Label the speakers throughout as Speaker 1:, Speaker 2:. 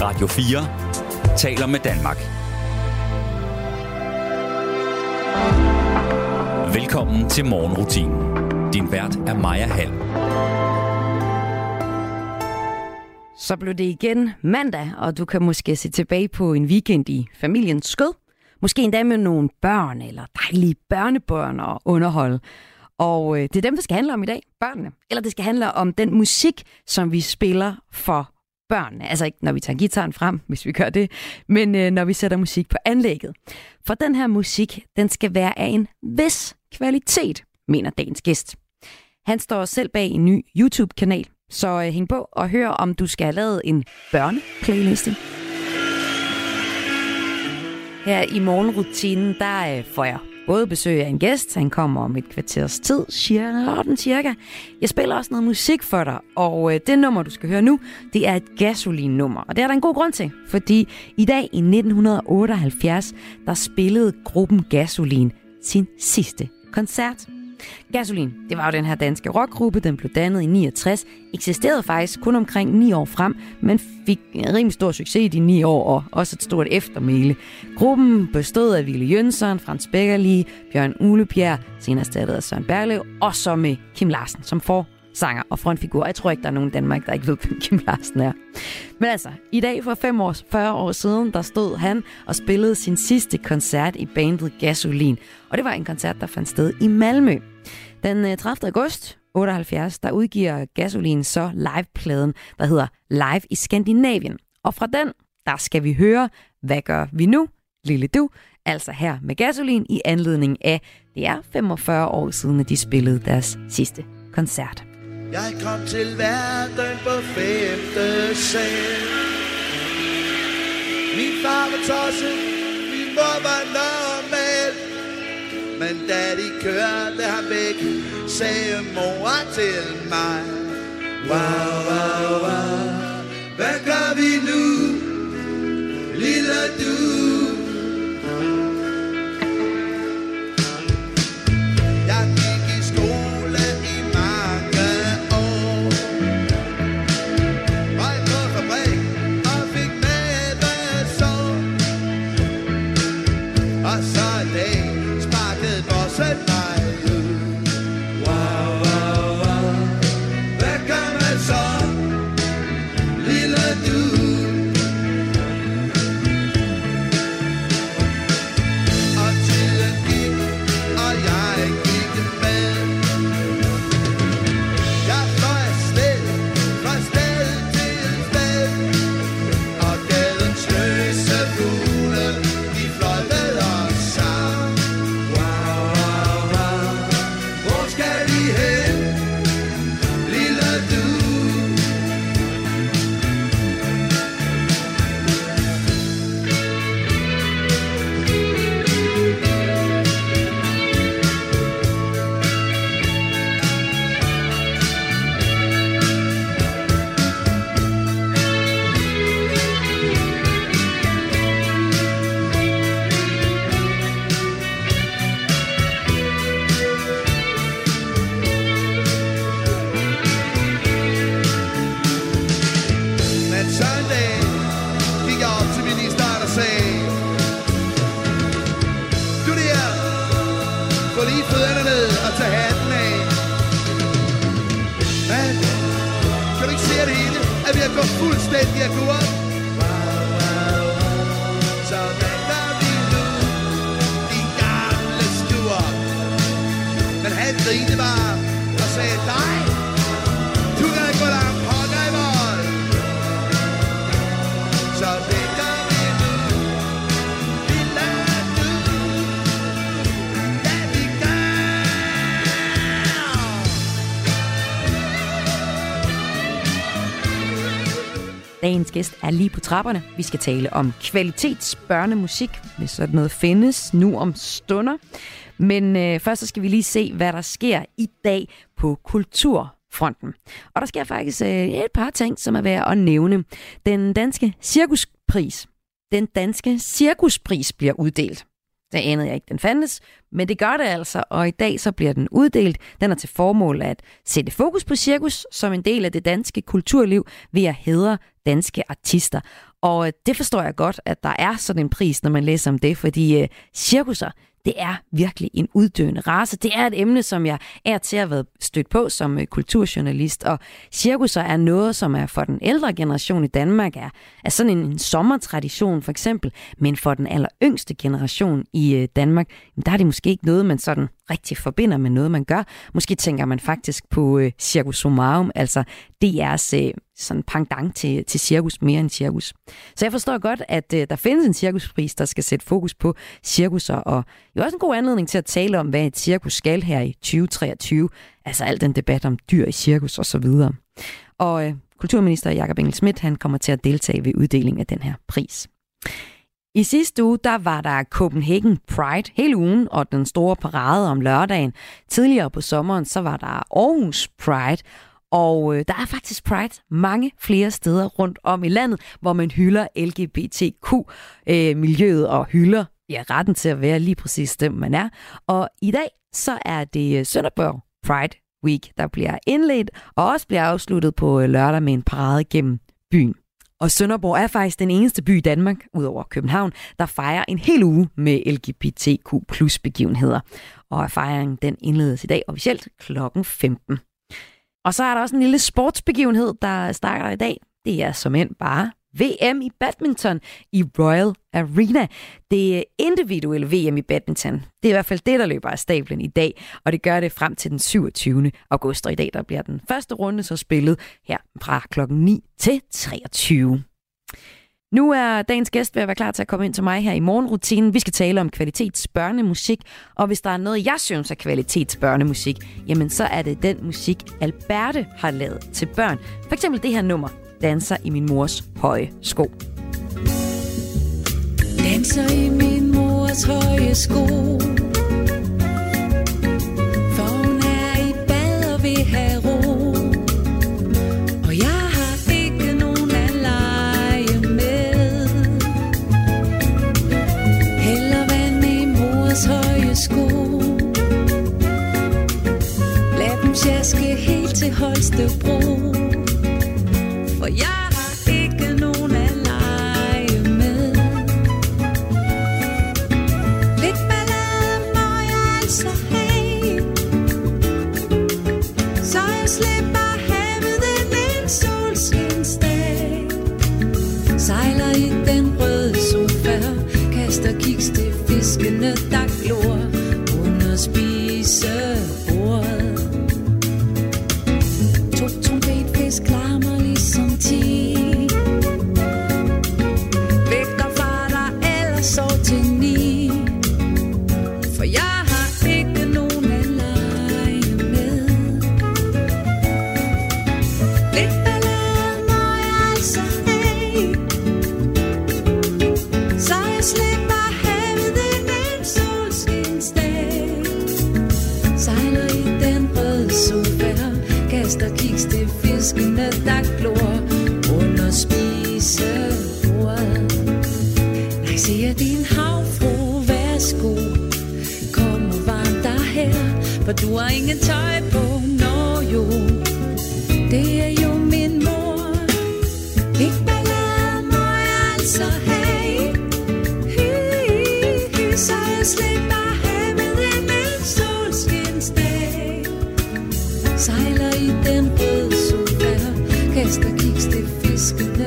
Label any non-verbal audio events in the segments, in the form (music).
Speaker 1: Radio 4 taler med Danmark. Velkommen til morgenrutinen. Din vært er Maja Hall.
Speaker 2: Så blev det igen mandag, og du kan måske se tilbage på en weekend i familiens skød. Måske endda med nogle børn eller dejlige børnebørn og underhold. Og det er dem, det skal handle om i dag, børnene. Eller det skal handle om den musik, som vi spiller for børnene. Altså ikke, når vi tager gitaren frem, hvis vi gør det, men øh, når vi sætter musik på anlægget. For den her musik, den skal være af en vis kvalitet, mener dagens gæst. Han står selv bag en ny YouTube-kanal, så øh, hæng på og hør, om du skal have lavet en børneplayliste. Her i morgenrutinen, der øh, får jeg både besøg af en gæst, han kommer om et kvarters tid, cirka, cirka. Jeg spiller også noget musik for dig, og øh, det nummer, du skal høre nu, det er et gasolin-nummer. Og det er der en god grund til, fordi i dag i 1978, der spillede gruppen Gasolin sin sidste koncert. Gasolin, det var jo den her danske rockgruppe, den blev dannet i 69, eksisterede faktisk kun omkring 9 år frem, men fik en rimelig stor succes i de 9 år og også et stort eftermæle. Gruppen bestod af Ville Jønsson, Frans Beckerli, Bjørn Ulebjerg, senere erstattet af Søren Berlev, og så med Kim Larsen som for sanger og frontfigur. Jeg tror ikke, der er nogen i Danmark, der ikke ved, hvem Kim Larsen er. Men altså, i dag for 5 år, 40 år siden, der stod han og spillede sin sidste koncert i bandet Gasolin. Og det var en koncert, der fandt sted i Malmø. Den øh, 30. August 78, der udgiver Gasolin så livepladen, der hedder Live i Skandinavien. Og fra den, der skal vi høre, hvad gør vi nu, lille du, altså her med Gasolin i anledning af, det er 45 år siden, at de spillede deres sidste koncert.
Speaker 3: Jeg kom til verden på femte sal Min far var tosset, min mor var normal Men da de kørte ham væk, sagde mor til mig Wow, wow, wow, hvad gør vi nu, lille du?
Speaker 2: Gæst er lige på trapperne. Vi skal tale om kvalitetsbørnemusik, hvis sådan noget findes nu om stunder. Men øh, først så skal vi lige se, hvad der sker i dag på kulturfronten. Og der sker faktisk øh, et par ting, som er værd at nævne. Den danske cirkuspris, den danske cirkuspris bliver uddelt. Det anede jeg ikke, den fandtes, men det gør det altså, og i dag så bliver den uddelt. Den er til formål at sætte fokus på cirkus som en del af det danske kulturliv ved at hedre danske artister. Og øh, det forstår jeg godt, at der er sådan en pris, når man læser om det, fordi øh, cirkusser, det er virkelig en uddøende race. Det er et emne, som jeg er til at have været stødt på som øh, kulturjournalist, og cirkusser er noget, som er for den ældre generation i Danmark, er, er sådan en, en sommertradition for eksempel, men for den aller yngste generation i øh, Danmark, der er det måske ikke noget, man sådan rigtig forbinder med noget, man gør. Måske tænker man faktisk på øh, Circus Somarum, altså DR's øh, sådan pangdang til, til cirkus mere end cirkus. Så jeg forstår godt, at øh, der findes en cirkuspris, der skal sætte fokus på cirkusser, og jo også en god anledning til at tale om, hvad et cirkus skal her i 2023. Altså al den debat om dyr i cirkus osv. Og, og øh, kulturminister Jakob Engel Schmidt, han kommer til at deltage ved uddelingen af den her pris. I sidste uge, der var der Copenhagen Pride hele ugen, og den store parade om lørdagen. Tidligere på sommeren, så var der Aarhus Pride, og øh, der er faktisk Pride mange flere steder rundt om i landet, hvor man hylder LGBTQ-miljøet øh, og hylder ja, retten til at være lige præcis den, man er. Og i dag, så er det øh, Sønderborg Pride Week, der bliver indledt og også bliver afsluttet på øh, lørdag med en parade gennem byen. Og Sønderborg er faktisk den eneste by i Danmark, udover København, der fejrer en hel uge med LGBTQ plus begivenheder. Og fejringen den indledes i dag officielt kl. 15. Og så er der også en lille sportsbegivenhed, der starter i dag. Det er som end bare VM i badminton i Royal Arena. Det individuelle VM i badminton. Det er i hvert fald det, der løber af stablen i dag, og det gør det frem til den 27. august. Og i dag der bliver den første runde så spillet her fra klokken 9 til 23. Nu er dagens gæst ved at være klar til at komme ind til mig her i morgenrutinen. Vi skal tale om kvalitetsbørnemusik, og hvis der er noget, jeg synes er kvalitetsbørnemusik, jamen så er det den musik, Alberte har lavet til børn. For eksempel det her nummer, Danser i min mors høje sko.
Speaker 4: Danser i min mors høje sko. For hun er i bad og vil have ro. Og For du har ingen tøj på, nå jo Det er jo min mor. Ikke ballade må jeg altså have. Hi, hi, hi, Så jeg slipper havet en en solskinsdag. Sejler i den røde sofa Kaster kiks til fiskene,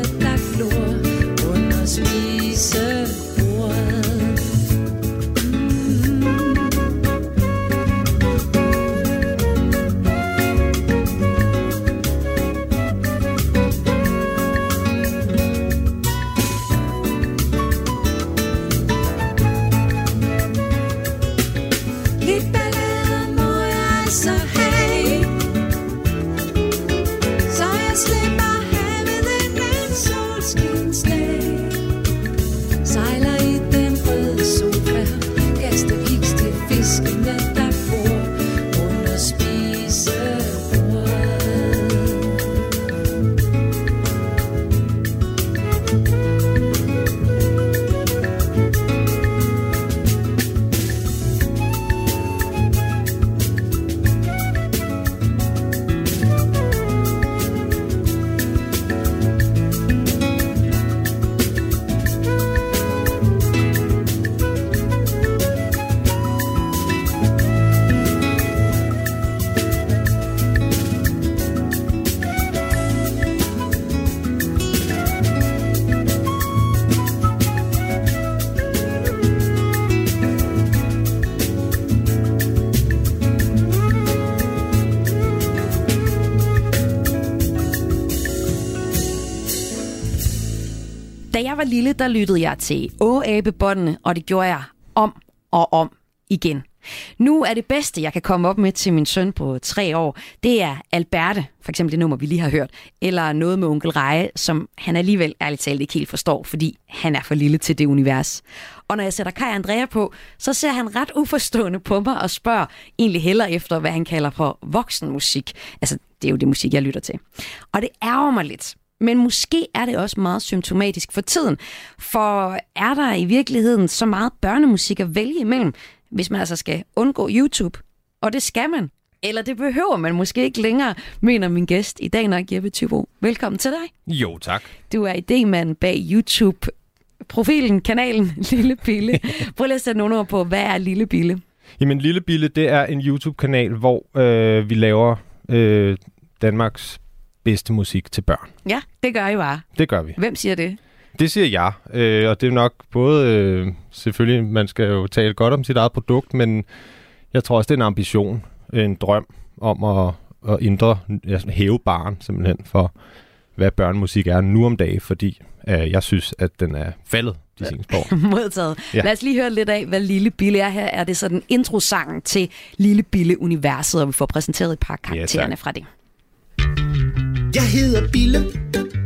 Speaker 2: var lille, der lyttede jeg til Åabebåndene, og det gjorde jeg om og om igen. Nu er det bedste, jeg kan komme op med til min søn på tre år, det er Alberte, for eksempel det nummer, vi lige har hørt, eller noget med onkel Reje, som han alligevel ærligt talt ikke helt forstår, fordi han er for lille til det univers. Og når jeg sætter Kai Andrea på, så ser han ret uforstående på mig og spørger egentlig heller efter, hvad han kalder for voksenmusik. Altså, det er jo det musik, jeg lytter til. Og det ærger mig lidt, men måske er det også meget symptomatisk for tiden. For er der i virkeligheden så meget børnemusik at vælge imellem, hvis man altså skal undgå YouTube? Og det skal man. Eller det behøver man måske ikke længere, mener min gæst i dag nok, Jeppe Tybo. Velkommen til dig.
Speaker 5: Jo, tak.
Speaker 2: Du er idémand bag YouTube profilen, kanalen Lille Bille. (laughs) Prøv lige at sætte nogle ord på, hvad er Lille Bille?
Speaker 5: Jamen, Lille Bille, det er en YouTube-kanal, hvor øh, vi laver øh, Danmarks bedste musik til børn.
Speaker 2: Ja, det gør I bare.
Speaker 5: Det gør vi.
Speaker 2: Hvem siger det?
Speaker 5: Det siger jeg, øh, og det er nok både, øh, selvfølgelig, man skal jo tale godt om sit eget produkt, men jeg tror også, det er en ambition, en drøm om at, at ændre, altså hæve barn simpelthen for, hvad børnemusik er nu om dagen, fordi øh, jeg synes, at den er faldet de seneste år. (laughs)
Speaker 2: Modtaget. Ja.
Speaker 5: Ja.
Speaker 2: Lad os lige høre lidt af, hvad Lille Bille er her. Er det sådan introsangen til Lille Bille-universet, og vi får præsenteret et par karaktererne
Speaker 5: tak.
Speaker 2: fra det.
Speaker 6: Jeg hedder Bille,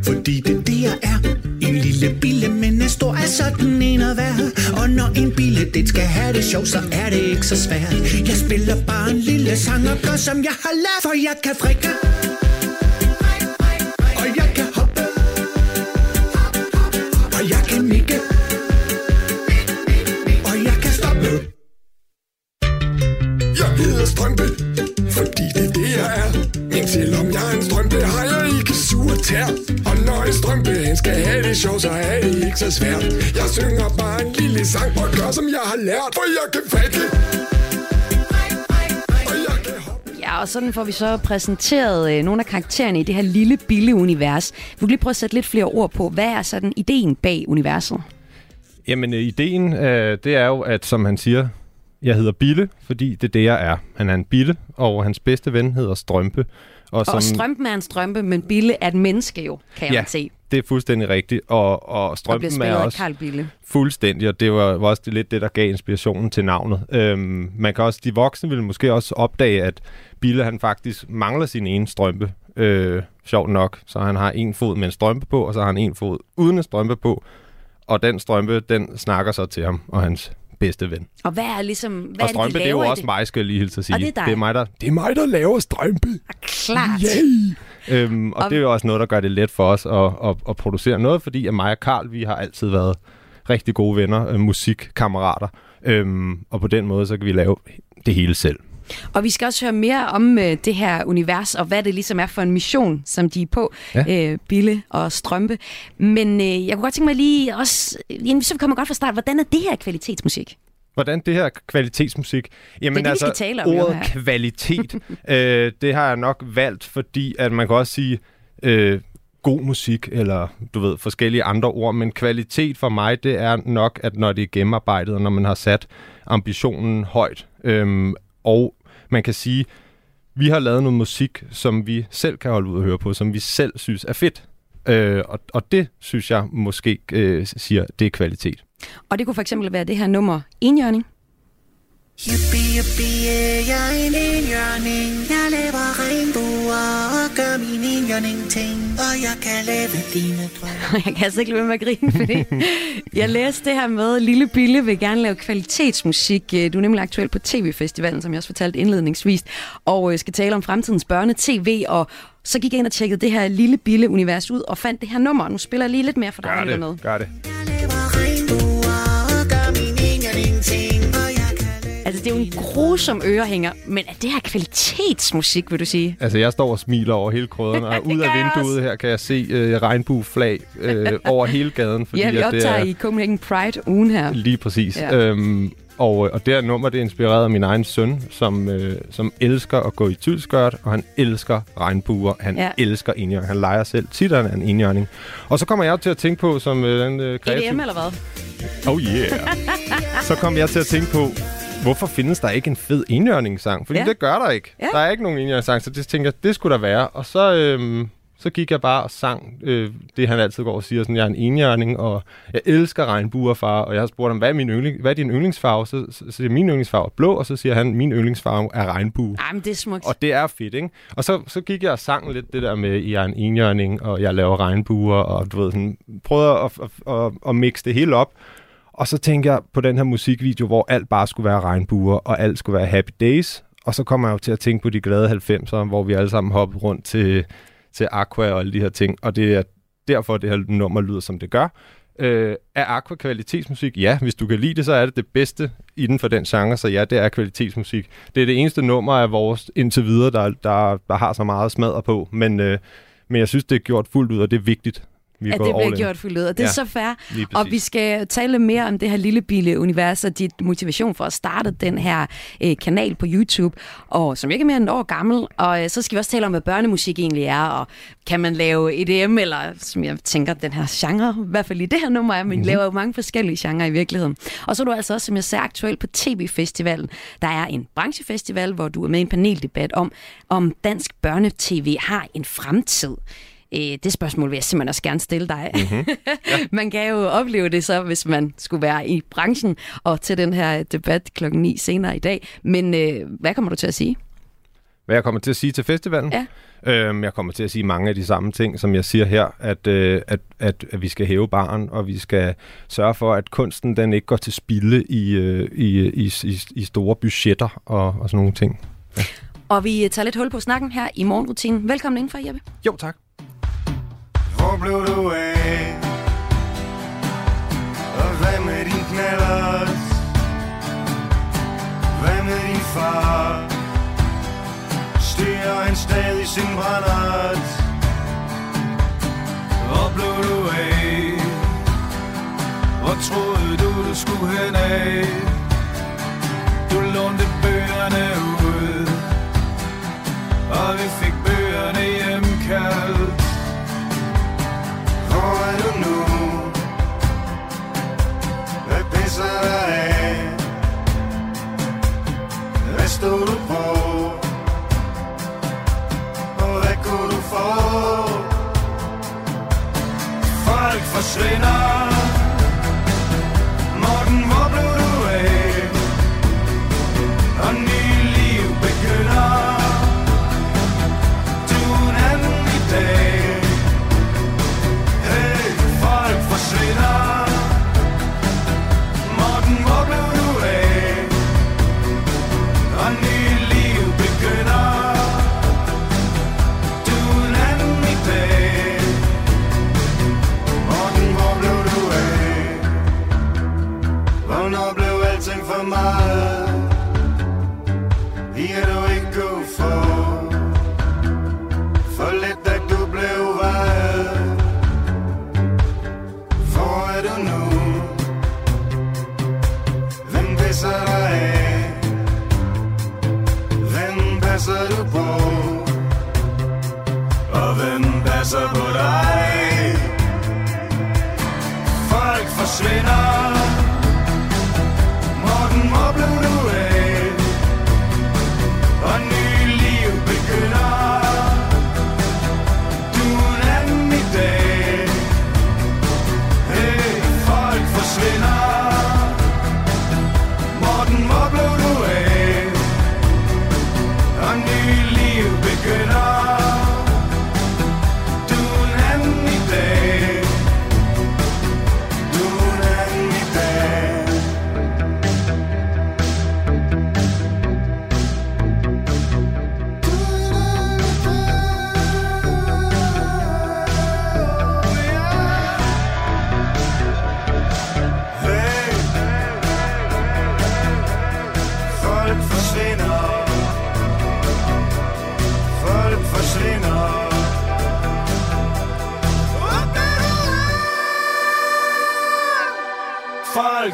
Speaker 6: fordi det er det, jeg er. En lille bille, men en stor er sådan en at være. Og når en bille, det skal have det sjovt, så er det ikke så svært. Jeg spiller bare en lille sang og gør, som jeg har lært, for jeg kan frikke.
Speaker 7: Når en strømpe han skal have det sjov, så er det ikke så svært. Jeg synger bare en lille sang og gør, som jeg har lært, for jeg kan fatte.
Speaker 2: Ja, og sådan får vi så præsenteret øh, nogle af karaktererne i det her Lille Bille-univers. Vi kan lige prøve at sætte lidt flere ord på, hvad er sådan ideen bag universet?
Speaker 5: Jamen, øh, ideen, øh, det er jo, at som han siger, jeg hedder Bille, fordi det er det, jeg er. Han er en bille, og hans bedste ven hedder Strømpe. Og,
Speaker 2: Og strømpen er en strømpe, men Bille er et menneske jo, kan
Speaker 5: Ja,
Speaker 2: man se.
Speaker 5: Det er fuldstændig rigtigt. Og, og
Speaker 2: Og
Speaker 5: Strømpen
Speaker 2: spillet
Speaker 5: er også
Speaker 2: Karl Bille.
Speaker 5: fuldstændig, og det var, var også det, lidt det, der gav inspirationen til navnet. Øhm, man kan også, de voksne vil måske også opdage, at Bille han faktisk mangler sin ene strømpe. Øh, sjovt nok. Så han har en fod med en strømpe på, og så har han en fod uden en strømpe på. Og den strømpe, den snakker så til ham og hans bedste ven.
Speaker 2: Og hvad er ligesom, hvad
Speaker 5: og
Speaker 2: er det,
Speaker 5: strømpe,
Speaker 2: de
Speaker 5: det er jo også mig, skal jeg lige hilse at sige.
Speaker 2: Og det er dig.
Speaker 5: det er mig, der,
Speaker 7: Det er mig, der laver strømpe.
Speaker 2: Klart.
Speaker 7: Yay!
Speaker 5: Øhm, og,
Speaker 2: Og-
Speaker 5: det er jo også noget, der gør det let for os at, at, at producere noget, fordi at mig og Karl, vi har altid været rigtig gode venner, øh, musikkammerater. Øhm, og på den måde, så kan vi lave det hele selv.
Speaker 2: Og vi skal også høre mere om øh, det her univers, og hvad det ligesom er for en mission, som de er på, ja. Øh, Bille og Strømpe. Men øh, jeg kunne godt tænke mig lige også, så vi kommer godt fra start, hvordan er det her kvalitetsmusik?
Speaker 5: Hvordan det her kvalitetsmusik? Jamen
Speaker 2: Det er det, vi
Speaker 5: altså,
Speaker 2: skal tale om
Speaker 5: ordet
Speaker 2: her. (laughs)
Speaker 5: kvalitet, øh, det har jeg nok valgt, fordi at man kan også sige øh, god musik, eller du ved, forskellige andre ord, men kvalitet for mig, det er nok, at når det er gennemarbejdet, og når man har sat ambitionen højt, øhm, og man kan sige, vi har lavet noget musik, som vi selv kan holde ud og høre på, som vi selv synes er fedt. Øh, og, og det synes jeg måske øh, siger, det er kvalitet.
Speaker 2: Og det kunne for eksempel være det her nummer Enhjørning.
Speaker 6: Yippie, yippie, jeg er en enhjørning. Jeg laver regnbuer og gør min enhjørning-ting. Og jeg kan lave dine drømme. (laughs)
Speaker 2: Jeg kan altså ikke lade være med at grine, fordi jeg læste det her med, Lille Bille vil gerne lave kvalitetsmusik. Du er nemlig aktuel på TV-festivalen, som jeg også fortalte indledningsvis, og øh, skal tale om fremtidens børne-tv, og så gik jeg ind og tjekkede det her Lille Bille-univers ud, og fandt det her nummer. Nu spiller jeg lige lidt mere for dig.
Speaker 5: Gør det, gør det.
Speaker 2: Det er jo en grusom ørehænger, men er det her kvalitetsmusik, vil du sige?
Speaker 5: Altså, jeg står og smiler over hele krøderen, og (laughs) ud af vinduet her kan jeg se øh, regnbueflag øh, over hele gaden. Fordi
Speaker 2: Ja, vi
Speaker 5: at det
Speaker 2: optager
Speaker 5: er
Speaker 2: i Copenhagen Pride-ugen her.
Speaker 5: Lige præcis.
Speaker 2: Ja.
Speaker 5: Øhm, og, og det her nummer, det er inspireret af min egen søn, som, øh, som elsker at gå i tylskørt, og han elsker regnbuer. Han
Speaker 2: Ja.
Speaker 5: elsker enhjørning. Han leger selv tit, han er en enhjørning. Og så kommer jeg til at tænke på, som øh, den øh, kreative...
Speaker 2: EDM eller hvad?
Speaker 5: Oh yeah. (laughs) så kom jeg til at tænke på, hvorfor findes der ikke en fed enhjørningssang? Fordi
Speaker 2: Ja.
Speaker 5: det gør der ikke.
Speaker 2: Ja.
Speaker 5: Der er ikke nogen enhjørningssang, så det tænker jeg, det skulle der være. Og så, øhm, så gik jeg bare og sang øh, det, han altid går og siger, sådan, jeg er en enhjørning, og jeg elsker regnbuer, far, og jeg har spurgt ham, hvad er, min yndling, hvad er din yndlingsfarve? Så, så, siger min yndlingsfarve er blå, og så siger han, min yndlingsfarve er regnbue.
Speaker 2: Ej, men det er smukt.
Speaker 5: Og det er fedt, ikke? Og så, så gik jeg og sang lidt det der med, jeg er en enhjørning, og jeg laver regnbuer, og du ved, sådan, prøvede at, at, at, at mixe det hele op. Og så tænker jeg på den her musikvideo, hvor alt bare skulle være regnbuer, og alt skulle være happy days. Og så kommer jeg jo til at tænke på de glade 90'ere, hvor vi alle sammen hoppede rundt til, til Aqua og alle de her ting. Og det er derfor, det her nummer lyder, som det gør. Øh, er Aqua kvalitetsmusik? Ja, hvis du kan lide det, så er det det bedste inden for den genre, så ja, det er kvalitetsmusik. Det er det eneste nummer af vores indtil videre, der, der, der har så meget smadder på, men, øh, men jeg synes, det er gjort fuldt ud, og det er vigtigt. Vi er
Speaker 2: at det bliver
Speaker 5: in.
Speaker 2: gjort fuldt ud, og det er
Speaker 5: Ja,
Speaker 2: så fair. Og vi skal tale mere om det her lille bille univers og dit motivation for at starte den her øh, kanal på YouTube, og som ikke er mere end et år gammel. Og øh, så skal vi også tale om, hvad børnemusik egentlig er, og kan man lave EDM, eller som jeg tænker, den her genre, i hvert fald i det her nummer er, men mm-hmm. laver jo mange forskellige genrer i virkeligheden. Og så er du altså også, som jeg ser aktuelt på TV-festivalen. Der er en branchefestival, hvor du er med i en paneldebat om, om dansk børnetv har en fremtid. Øh, Det spørgsmål vil jeg simpelthen også gerne stille dig. Mm-hmm. ja. (laughs) man kan jo opleve det så, hvis man skulle være i branchen og til den her debat klokken 9 senere i dag. Men øh, hvad kommer du til at sige?
Speaker 5: Hvad jeg kommer til at sige til festivalen?
Speaker 2: Ja.
Speaker 5: Øhm, jeg kommer til at sige mange af de samme ting, som jeg siger her, at, øh, at, at, at vi skal hæve baren, og vi skal sørge for, at kunsten den ikke går til spilde i, øh, i, i, i, i store budgetter og, og sådan nogle ting.
Speaker 2: Og vi tager lidt hul på snakken her i morgenrutinen. Velkommen indenfor, Jeppe.
Speaker 5: Jo, tak.
Speaker 8: Hvor blev du af? Og hvad med din knallert? Hvad med din far? Styrer han stadig sin brændert? Hvor blev du af? Hvor troede du, du skulle hen af? Du lånte bøgerne ud Og vi fik bøgerne hjemkaldt Folk forsvinder Morten, hvor blev for meget? Vi er du ikke god for For lidt, da du blev vejet hvor er du nu? Hvem pisser dig af? Hvem passer du på? Og hvem passer på dig? Folk forsvinder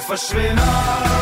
Speaker 8: forsvinder.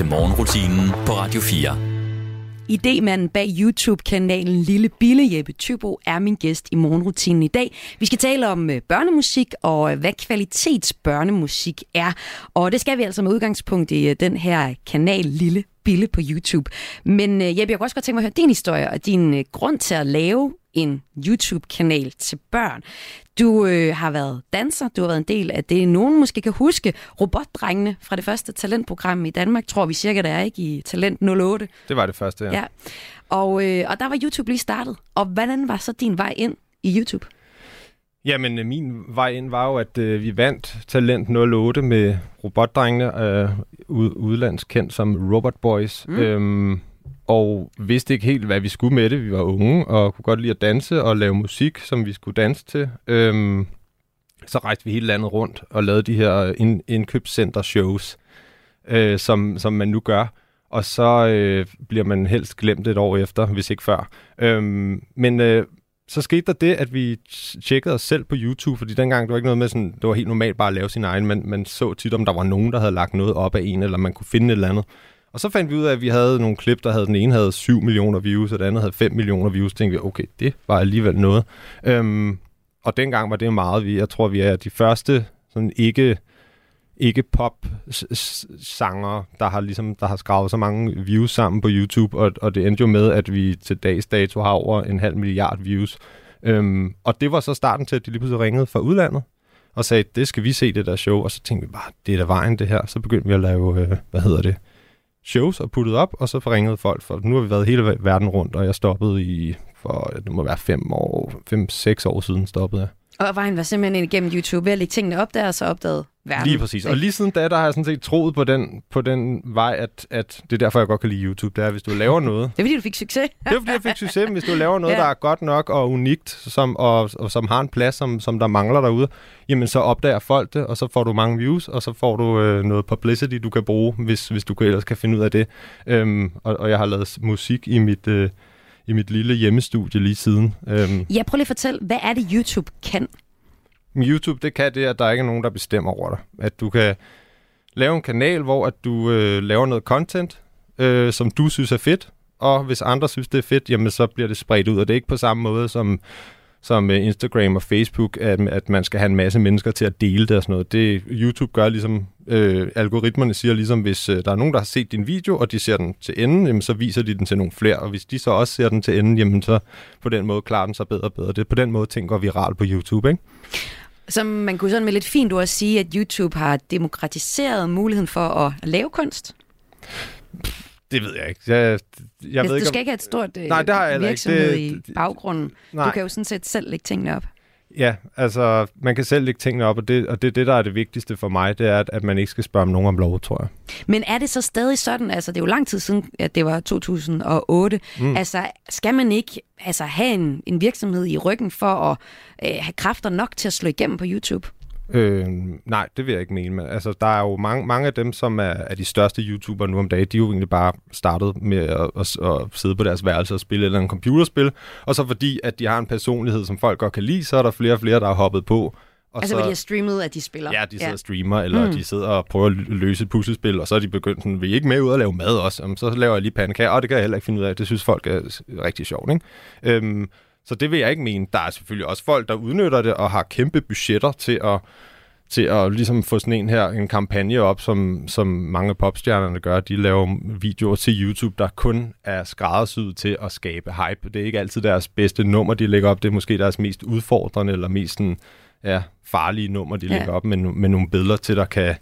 Speaker 1: Til morgenrutinen på Radio 4.
Speaker 2: Idemanden bag YouTube-kanalen Lille Bille Jeppe Tybo er min gæst i morgenrutinen i dag. Vi skal tale om øh, børnemusik og øh, hvad kvalitetsbørnemusik er. Og det skal vi altså med udgangspunkt i øh, den her kanal Lille Bille på YouTube. Men Jeppe, jeg kunne også godt tænke mig at høre din historie og din grund til at lave en YouTube-kanal til børn. Du øh, har været danser, du har været en del af det, nogen måske kan huske, robotdrengene fra det første talentprogram i Danmark, tror vi cirka, der er ikke i Talent 08.
Speaker 5: Det var det første, ja.
Speaker 2: Ja. Og, øh, og der var YouTube lige startet. Og hvordan var så din vej ind i YouTube?
Speaker 5: Jamen, øh, min vej ind var jo, at øh, vi vandt Talent 08 med robotdrengene, øh, ud, udlandskendt som Robot Boys. Mm. Øhm, og vidste ikke helt, hvad vi skulle med det. Vi var unge og kunne godt lide at danse og lave musik, som vi skulle danse til. Øhm, så rejste vi hele landet rundt og lavede de her ind, indkøbscenter-shows, øh, som, som man nu gør. Og så øh, bliver man helst glemt et år efter, hvis ikke før. Øhm, men øh, så skete der det, at vi tjekkede os selv på YouTube, fordi dengang det var ikke noget med sådan, det var helt normalt bare at lave sin egen, men man så tit, om der var nogen, der havde lagt noget op af en, eller man kunne finde et eller andet. Og så fandt vi ud af, at vi havde nogle klip, der havde, den ene havde 7 millioner views, og den anden havde 5 millioner views. Så tænkte vi, okay, det var alligevel noget. Øhm, og dengang var det meget, vi, jeg tror, vi er de første sådan ikke, ikke pop sanger, der har ligesom der har skravet så mange views sammen på YouTube, og, og det endte jo med, at vi til dags dato har over en halv milliard views. Øhm, og det var så starten til, at de lige pludselig ringede fra udlandet, og sagde, det skal vi se, det der show. Og så tænkte vi bare, det er da vejen, det her. Så begyndte vi at lave, øh, hvad hedder det, shows og puttet op, og så forringede folk. For nu har vi været hele verden rundt, og jeg stoppede i, for det må være fem år, fem, seks år siden stoppede jeg.
Speaker 2: Og vejen var simpelthen igennem YouTube ved at lægge tingene op der, og så opdagede verden.
Speaker 5: Lige præcis. Og lige siden da, der har jeg sådan set troet på den, på den vej, at, at det er derfor, jeg godt kan lide YouTube. Det er, hvis du laver noget, (laughs)
Speaker 2: Det er fordi, du fik succes.
Speaker 5: Det er fordi, jeg fik succes, men hvis du laver noget,
Speaker 2: Ja.
Speaker 5: ja. der er godt nok og unikt, som, og, og som har en plads, som, som der mangler derude, jamen så opdager folk det, og så får du mange views, og så får du øh, noget publicity, du kan bruge, hvis, hvis du kan- ellers kan finde ud af det. Øhm, og, og jeg har lavet musik i mit, øh, i mit lille hjemmestudie lige siden. Øhm,
Speaker 2: Ja, prøv lige at fortælle, hvad er det, YouTube kan?
Speaker 5: YouTube, det kan det, at der ikke er nogen, der bestemmer over dig. At du kan lave en kanal, hvor at du øh, laver noget content, øh, som du synes er fedt, og hvis andre synes, det er fedt, jamen så bliver det spredt ud, og det er ikke på samme måde som, som øh, Instagram og Facebook, at, at man skal have en masse mennesker til at dele det og sådan noget. Det YouTube gør ligesom, øh, algoritmerne siger ligesom, hvis øh, der er nogen, der har set din video, og de ser den til enden, jamen så viser de den til nogle flere, og hvis de så også ser den til enden, jamen så på den måde klarer den sig bedre og bedre. Det er på den måde, ting går viral på YouTube, ikke?
Speaker 2: Som man kunne sådan med lidt fint ord sige, at YouTube har demokratiseret muligheden for at lave kunst.
Speaker 5: Det ved jeg ikke. Jeg, jeg
Speaker 2: Jeg
Speaker 5: ved
Speaker 2: du
Speaker 5: ikke,
Speaker 2: skal
Speaker 5: om...
Speaker 2: ikke have et stort øh,
Speaker 5: Nej, det har jeg heller ikke.
Speaker 2: virksomhed
Speaker 5: Det-
Speaker 2: i
Speaker 5: det-
Speaker 2: baggrunden.
Speaker 5: Nej.
Speaker 2: Du kan jo sådan set selv lægge tingene op.
Speaker 5: Ja, altså, man kan selv lægge tingene op, og det, og det, det, der er det vigtigste for mig, det er, at, at man ikke skal spørge om nogen om lov, tror jeg.
Speaker 2: Men er det så stadig sådan, altså det er jo lang tid siden, at det var 2008, mm. altså skal man ikke altså, have en, en virksomhed i ryggen for at øh, have kræfter nok til at slå igennem på YouTube?
Speaker 5: Øh, nej, det vil jeg ikke mene. Men, altså, der er jo mange, mange af dem, som er, er de største YouTubere nu om dagen, de er jo egentlig bare startet med at, at, at sidde på deres værelse og spille et eller andet computerspil. Og så fordi, at de har en personlighed, som folk godt kan lide, så er der flere og flere, der har hoppet på. Og
Speaker 2: Altså
Speaker 5: så,
Speaker 2: hvor de har streamet, at de spiller?
Speaker 5: Ja, de sidder ja. og streamer, eller mm. de sidder og prøver at lø- løse et puslespil, og så er de begyndt sådan, vil I ikke med ud og lave mad også? Jamen, så laver jeg lige pandekager, og det kan jeg heller ikke finde ud af. Det synes folk er rigtig sjovt, ikke? Øhm, så det vil jeg ikke mene. Der er selvfølgelig også folk, der udnytter det og har kæmpe budgetter til at til at ligesom få sådan en her, en kampagne op, som, som mange popstjernerne gør. De laver videoer til YouTube, der kun er skræddersyet til at skabe hype. Det er ikke altid deres bedste nummer, de lægger op. Det er måske deres mest udfordrende, eller mest sådan, ja, farlige nummer, de
Speaker 2: Ja.
Speaker 5: lægger op med, med nogle billeder til, der kan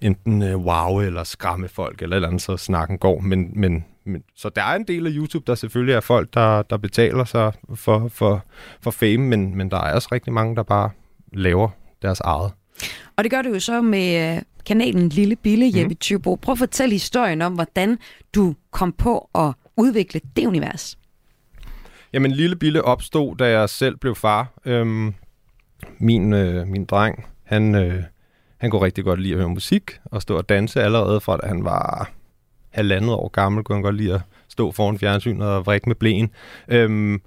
Speaker 5: enten øh, wow eller skræmme folk, eller eller andet, så snakken går. Men, men, men, så der er en del af YouTube, der selvfølgelig er folk, der, der betaler sig for, for, for fame, men, men der er også rigtig mange, der bare laver deres eget.
Speaker 2: Og det gør du jo så med øh, kanalen Lille Bille,
Speaker 5: Mhm.
Speaker 2: Jeppe Thybo. Prøv at fortælle historien om, hvordan du kom på at udvikle det univers.
Speaker 5: Jamen, Lille Bille opstod, da jeg selv blev far. Øhm, min, øh, min dreng, han, øh, han kunne rigtig godt lide at høre musik og stå og danse allerede fra, da han var halvandet år gammel, kunne han godt lide at stå foran fjernsynet og vrikke med blæen. Øhm,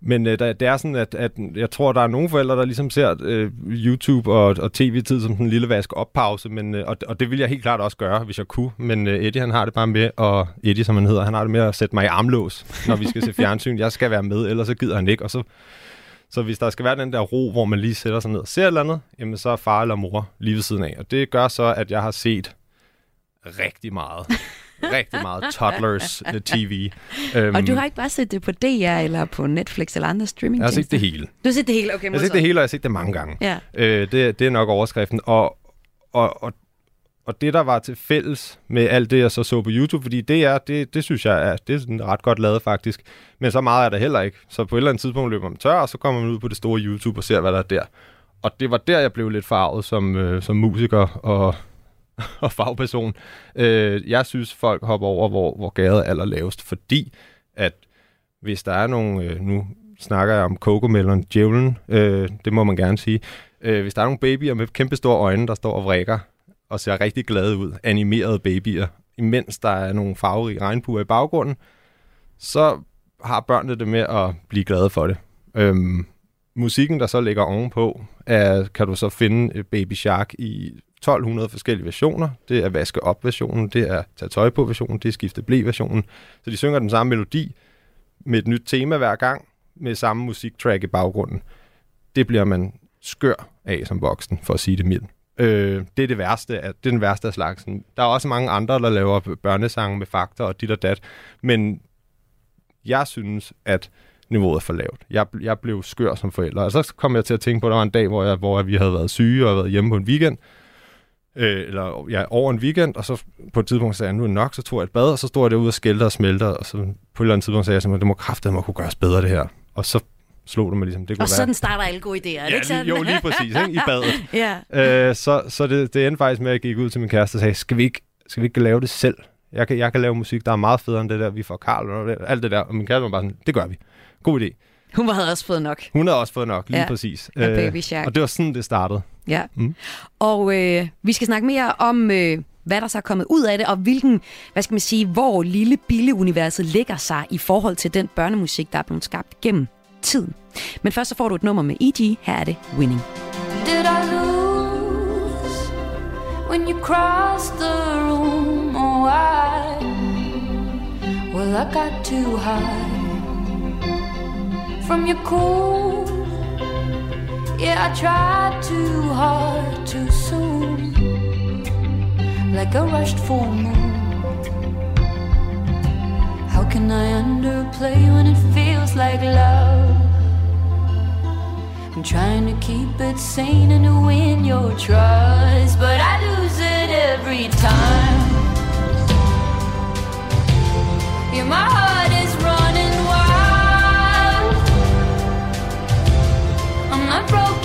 Speaker 5: Men øh, der, det er sådan, at, at jeg tror, der er nogle forældre, der ligesom ser øh, YouTube og, og tv-tid som sådan en lille vask oppause, men, øh, og, og det vil jeg helt klart også gøre, hvis jeg kunne. Men øh, Eddie, han har det bare med, og Eddie, som han hedder, han har det med at sætte mig i armlås, når vi skal se fjernsyn. Jeg skal være med, ellers så gider han ikke. Og så, så hvis der skal være den der ro, hvor man lige sætter sig ned og ser et eller andet, jamen så er far eller mor lige ved siden af. Og det gør så, at jeg har set rigtig meget. rigtig meget toddlers (laughs) TV. Um,
Speaker 2: Og du har ikke bare set det på DR eller på Netflix eller andre streaming
Speaker 5: jeg har set det hele.
Speaker 2: Du har set det hele, okay.
Speaker 5: Jeg har set det hele, og jeg har set det mange gange.
Speaker 2: Ja.
Speaker 5: Øh, det, det er nok overskriften. Og, og, og, og det, der var til fælles med alt det, jeg så så på YouTube, fordi det er, det, det synes jeg er, det er sådan ret godt lavet faktisk. Men så meget er der heller ikke. Så på et eller andet tidspunkt løber man tør, og så kommer man ud på det store YouTube og ser, hvad der er der. Og det var der, jeg blev lidt farvet som, øh, som musiker og, (laughs) og fagperson. Øh, jeg synes, folk hopper over, hvor, hvor gade er allerlavest, fordi at hvis der er nogle, øh, nu snakker jeg om Cocomelon, djævlen, øh, det må man gerne sige, øh, hvis der er nogle babyer med kæmpe store øjne, der står og vrikker, og ser rigtig glade ud, animerede babyer, imens der er nogle farverige regnbuer i baggrunden, så har børnene det med at blive glade for det. Øhm, musikken, der så ligger ovenpå, er, kan du så finde øh, Baby Shark i 1200 forskellige versioner. Det er vaske op versionen, det er tage tøj på versionen, det er skifte blæ versionen. Så de synger den samme melodi med et nyt tema hver gang, med samme musiktrack i baggrunden. Det bliver man skør af som voksen, for at sige det mildt. Øh, det er det værste, af, det er den værste af slagsen. Der er også mange andre, der laver børnesange med fakta og dit og dat, men jeg synes, at niveauet er for lavt. Jeg, jeg blev skør som forælder, og så kom jeg til at tænke på, at der var en dag, hvor, jeg, hvor vi havde været syge og været hjemme på en weekend, øh, eller ja, over en weekend, og så på et tidspunkt sagde jeg, nu er nok, så tog jeg et bad, og så stod jeg derude og skældte og smelter, og så på et eller andet tidspunkt sagde jeg, simpelthen, det må kraftedeme mig kunne gøres bedre det her. Og så slog det mig ligesom, det kunne
Speaker 2: Og
Speaker 5: være...
Speaker 2: sådan starter alle gode idéer, er
Speaker 5: ja,
Speaker 2: ikke sådan?
Speaker 5: jo, lige præcis, ikke? i badet. (laughs)
Speaker 2: ja.
Speaker 5: Øh, så så det, det endte faktisk med, at jeg gik ud til min kæreste og sagde, skal vi ikke, skal vi ikke lave det selv? Jeg kan, jeg kan lave musik, der er meget federe end det der, vi får Karl og alt det der. Og min kæreste var bare sådan, det gør vi. God idé.
Speaker 2: Hun havde også fået nok.
Speaker 5: Hun havde også fået nok, lige
Speaker 2: Ja,
Speaker 5: ja, præcis. Øh,
Speaker 2: af Baby Shark.
Speaker 5: Og det var sådan, det startede.
Speaker 2: Ja.
Speaker 5: Mm.
Speaker 2: Og øh, vi skal snakke mere om, øh, hvad der så er kommet ud af det, og hvilken, hvad skal man sige, hvor lille Bille-universet ligger sig i forhold til den børnemusik, der er blevet skabt gennem tiden. Men først så får du et nummer med E.G. Her er det Winning.
Speaker 4: Did I lose when you crossed the room? Oh, I, well, I got too high from your cool. Yeah, I tried too hard too soon, like a rushed full moon. How can I underplay when it feels like love? I'm trying to keep it sane and to win your trust, but I lose it every time. Yeah, my heart I'm
Speaker 2: broke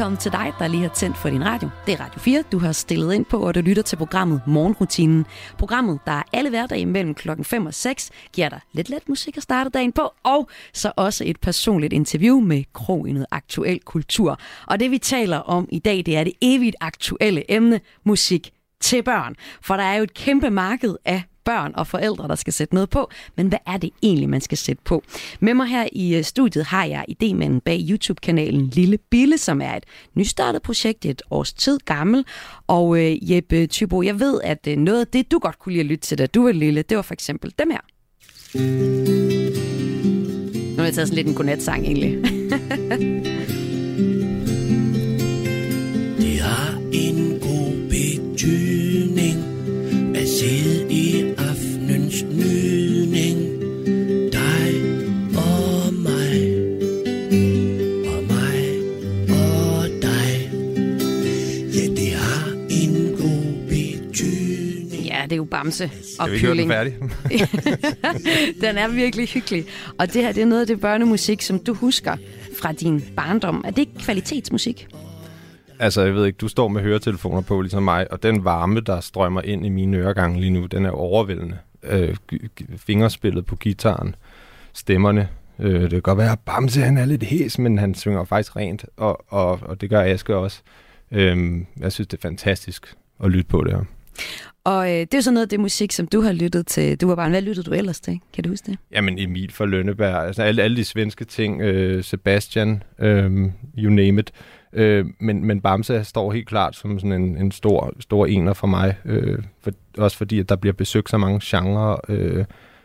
Speaker 2: velkommen til dig, der lige har tændt for din radio. Det er Radio 4, du har stillet ind på, og du lytter til programmet Morgenrutinen. Programmet, der alle hverdage mellem klokken 5 og 6 giver dig lidt let musik at starte dagen på, og så også et personligt interview med kroenet i aktuel kultur. Og det vi taler om i dag, det er det evigt aktuelle emne, musik til børn. For der er jo et kæmpe marked af børn og forældre, der skal sætte noget på. Men hvad er det egentlig, man skal sætte på? Med mig her i øh, studiet har jeg idémanden bag YouTube-kanalen Lille Bille, som er et nystartet projekt, et års tid gammel. Og øh, Jeppe Tybo, jeg ved, at øh, noget af det, du godt kunne lide at lytte til, da du var lille, det var for eksempel dem her. Nu har jeg taget sådan lidt en godnatsang egentlig. (laughs)
Speaker 6: Det har en god betydning at sidde det
Speaker 2: er jo Bamse og
Speaker 5: vi ikke høre den
Speaker 2: Kylling.
Speaker 5: færdig? (laughs)
Speaker 2: den er virkelig hyggelig. Og det her, det er noget af det børnemusik, som du husker fra din barndom. Er det ikke kvalitetsmusik?
Speaker 5: altså, jeg ved ikke, du står med høretelefoner på, ligesom mig, og den varme, der strømmer ind i mine øregange lige nu, den er overvældende. Øh, fingerspillet på gitaren, stemmerne. Øh, det kan godt være, at Bamse han er lidt hæs, men han synger faktisk rent, og, og, og det gør Aske også. Øh, jeg synes, det er fantastisk at lytte på det her.
Speaker 2: Og øh, det er jo sådan noget af det musik, som du har lyttet til. Du var barn. Hvad lyttede du ellers til? Kan du huske det?
Speaker 5: Jamen Emil fra Lønneberg, altså alle, alle de svenske ting, øh, Sebastian, øh, you name it. Øh, men, men Bamse står helt klart som sådan en, en stor, stor ener for mig. Øh, for, også fordi, at der bliver besøgt så mange genrer, øh,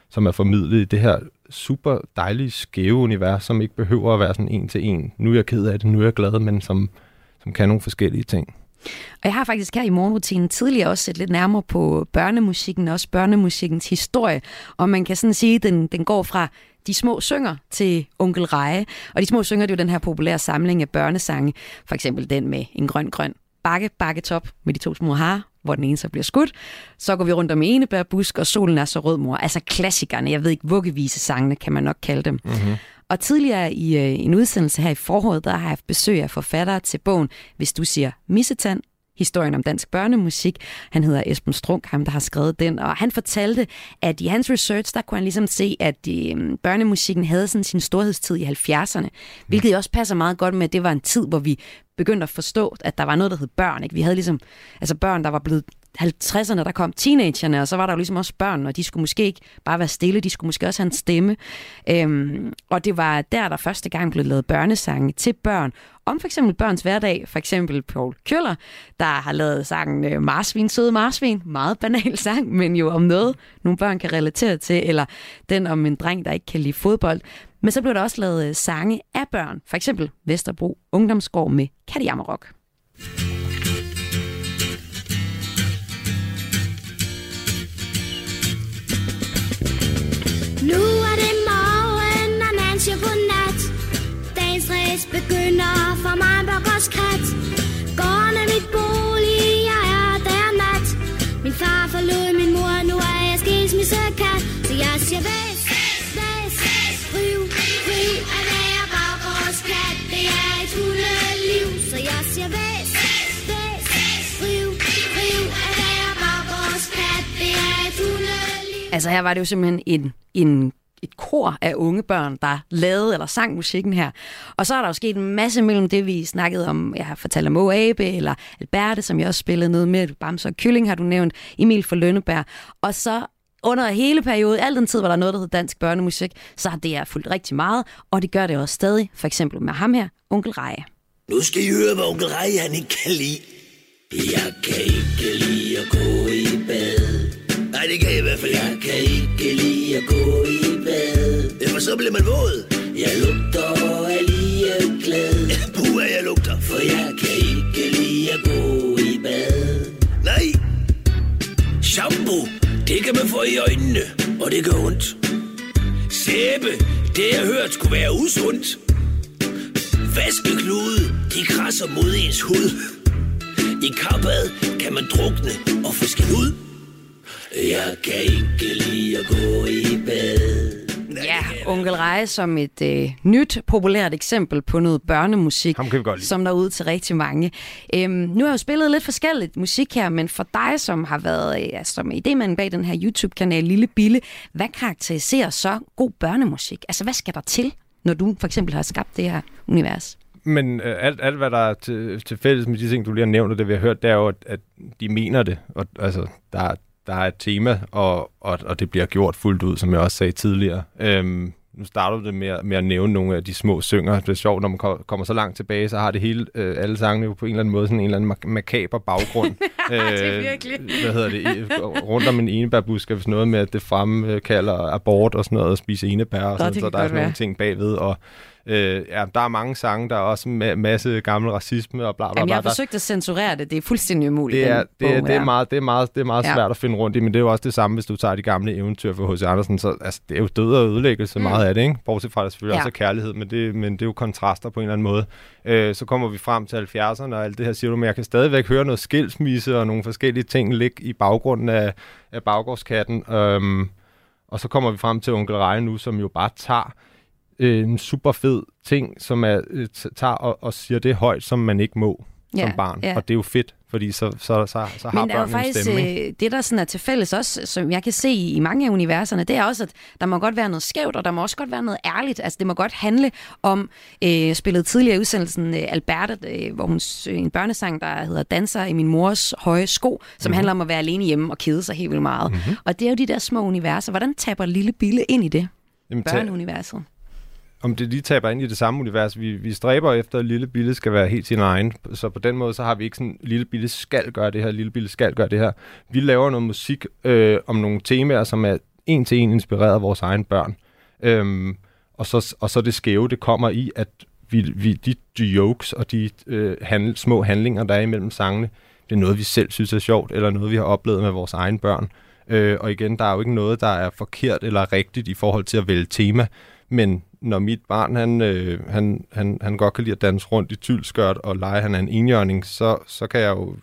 Speaker 5: som er formidlet i det her super dejlige, skæve univers, som ikke behøver at være sådan en til en. Nu er jeg ked af det, nu er jeg glad, men som, som kan nogle forskellige ting.
Speaker 2: Og jeg har faktisk her i morgenrutinen tidligere også set lidt nærmere på børnemusikken, også børnemusikkens historie. Og man kan sådan sige, at den, den går fra de små synger til Onkel Reje. Og de små synger, det er jo den her populære samling af børnesange. For eksempel den med en grøn, grøn bakke, bakke top med de to små har, hvor den ene så bliver skudt. Så går vi rundt om enebærbusk, og solen er så rød, mor. Altså klassikerne, jeg ved ikke, vuggevise sangene kan man nok kalde dem. Mm-hmm. Og tidligere i øh, en udsendelse her i foråret, der har jeg haft besøg af forfattere til bogen, hvis du siger Missetand, historien om dansk børnemusik. Han hedder Esben Strunk, ham der har skrevet den, og han fortalte, at i hans research, der kunne han ligesom se, at øh, børnemusikken havde sådan sin storhedstid i 70'erne, hvilket jo også passer meget godt med, at det var en tid, hvor vi begyndte at forstå, at der var noget, der hed børn. Ikke? Vi havde ligesom altså børn, der var blevet 50'erne, der kom teenagerne, og så var der jo ligesom også børn, og de skulle måske ikke bare være stille, de skulle måske også have en stemme. Øhm, og det var der, der første gang blev lavet børnesange til børn, om for eksempel børns hverdag, for eksempel Paul Køller, der har lavet sangen øh, Marsvin, søde Marsvin, meget banal sang, men jo om noget, nogle børn kan relatere til, eller den om en dreng, der ikke kan lide fodbold. Men så blev der også lavet øh, sange af børn, for eksempel Vesterbro Ungdomsgård med Katjammerok.
Speaker 9: Nu mig Gården er mit bolig, jeg er der nat. Min far forlod min mor, nu er jeg skilsmissekat. Så jeg siger væs, væs, riv, riv at være baggårdskat. Det er et hundeliv, så jeg siger væs, væs, riv, riv at være baggårdskat. Det er et hundeliv.
Speaker 2: Altså her var det jo simpelthen en, en et kor af unge børn, der lavede eller sang musikken her. Og så er der jo sket en masse mellem det, vi snakkede om. Jeg har fortalt om Abe eller Alberte, som jeg også spillede noget med. Bamse og Kylling har du nævnt. Emil for Lønneberg. Og så under hele perioden, al den tid, hvor der er noget, der hedder dansk børnemusik, så har det er fulgt rigtig meget, og det gør det også stadig. For eksempel med ham her, Onkel Reje.
Speaker 6: Nu skal I høre, hvad onkel Reje han ikke kan lide. Jeg kan ikke lide at gå i bad. Nej, det kan jeg i hvert fald. Jeg kan ikke lide at gå i bad så bliver man våd. Jeg lugter og er lige glad. Puh, jeg lugter. For jeg kan ikke lide at gå i bad. Nej. Shampoo, det kan man få i øjnene, og det gør ondt. Sæbe, det jeg hørt skulle være usundt. Vaskeklude, de krasser mod ens hud. I kappad kan man drukne og fiske ud. Jeg kan ikke lide at gå i bad.
Speaker 2: Ja, Onkel Reje som et øh, nyt, populært eksempel på noget børnemusik,
Speaker 5: Ham kan vi godt lide.
Speaker 2: som der er ud til rigtig mange. Øhm, nu har jeg jo spillet lidt forskelligt musik her, men for dig, som har været øh, som idémanden bag den her YouTube-kanal Lille Bille, hvad karakteriserer så god børnemusik? Altså, hvad skal der til, når du for eksempel har skabt det her univers?
Speaker 5: Men øh, alt, alt, hvad der er til, til fælles med de ting, du lige har nævnt, og det vi har hørt, det er jo, at, at de mener det. Og, altså, der, der er et tema, og, og, og det bliver gjort fuldt ud, som jeg også sagde tidligere. Øhm, nu starter det med, at- med at nævne nogle af de små synger. Det er sjovt, når man ko- kommer så langt tilbage, så har det hele, øh, alle sangene jo på en eller anden måde sådan en eller anden mak- makaber baggrund. (laughs)
Speaker 2: Det er
Speaker 5: Øh,
Speaker 2: virkelig.
Speaker 5: Hvad hedder det? Rundt om en enebærbusk er vist noget med, at det fremkalder abort og sådan noget, og spise enebær og
Speaker 2: Nå,
Speaker 5: sådan
Speaker 2: det
Speaker 5: så der er sådan nogle
Speaker 2: være.
Speaker 5: ting bagved. Og, øh, ja, der er mange sange, der er også en ma- masse gammel racisme og bla bla
Speaker 2: Jamen,
Speaker 5: bla.
Speaker 2: jeg har
Speaker 5: Der-
Speaker 2: forsøgt at censurere det. Det er fuldstændig umuligt.
Speaker 5: det er, det, er,
Speaker 2: bog
Speaker 5: det, er
Speaker 2: her.
Speaker 5: meget, det er meget, det er meget
Speaker 2: Ja.
Speaker 5: svært at finde rundt i, men det er jo også det samme, hvis du tager de gamle eventyr for H.C. Andersen. Så, altså, det er jo død og ødelæggelse mm. meget af det, ikke? Bortset fra, at der selvfølgelig
Speaker 2: ja.
Speaker 5: også er kærlighed, men det, men det er jo kontraster på en eller anden måde. Øh, så kommer vi frem til 70'erne, og alt det her siger du, men jeg kan stadigvæk høre noget skilsmisse og nogle forskellige ting ligge i baggrunden af, af baggårdskatten. Øhm, og så kommer vi frem til Onkel Reje nu, som jo bare tager øh, en super fed ting, som er, øh, tager og, og siger det højt, som man ikke må
Speaker 2: Ja,
Speaker 5: som barn.
Speaker 2: ja.
Speaker 5: Og det er jo fedt, fordi så, så, så, så har
Speaker 2: Men der er jo
Speaker 5: en
Speaker 2: faktisk
Speaker 5: stemme. ikke?
Speaker 2: øh, det, der sådan er til fælles også, som jeg kan se i mange af universerne, det er også, at der må godt være noget skævt, og der må også godt være noget ærligt. Altså, det må godt handle om, øh, spillet tidligere i udsendelsen øh, Alberte, øh, hvor hun s- en børnesang, der hedder Danser i min mors høje sko, som mm-hmm. handler om at være alene hjemme og kede sig helt vildt meget. Mm-hmm. Og det er jo de der små universer. Hvordan taber Lille Bille ind i det?
Speaker 5: Jamen,
Speaker 2: Børneuniverset
Speaker 5: om det lige taber ind i det samme univers. Vi, vi stræber efter, at Lille Bille skal være helt sin egen. Så på den måde, så har vi ikke sådan, Lille Bille skal gøre det her, Lille Bille skal gøre det her. Vi laver noget musik øh, om nogle temaer, som er en til en inspireret af vores egen børn. Øhm, og, så, og så det skæve, det kommer i, at vi, vi, de jokes og de øh, handl, små handlinger, der er imellem sangene, det er noget, vi selv synes er sjovt, eller noget, vi har oplevet med vores egen børn. Øh, og igen, der er jo ikke noget, der er forkert eller rigtigt i forhold til at vælge tema, men når mit barn, han, øh, han, han, han godt kan lide at danse rundt i tylskørt og lege, han er en enhjørning, så, så kan jeg jo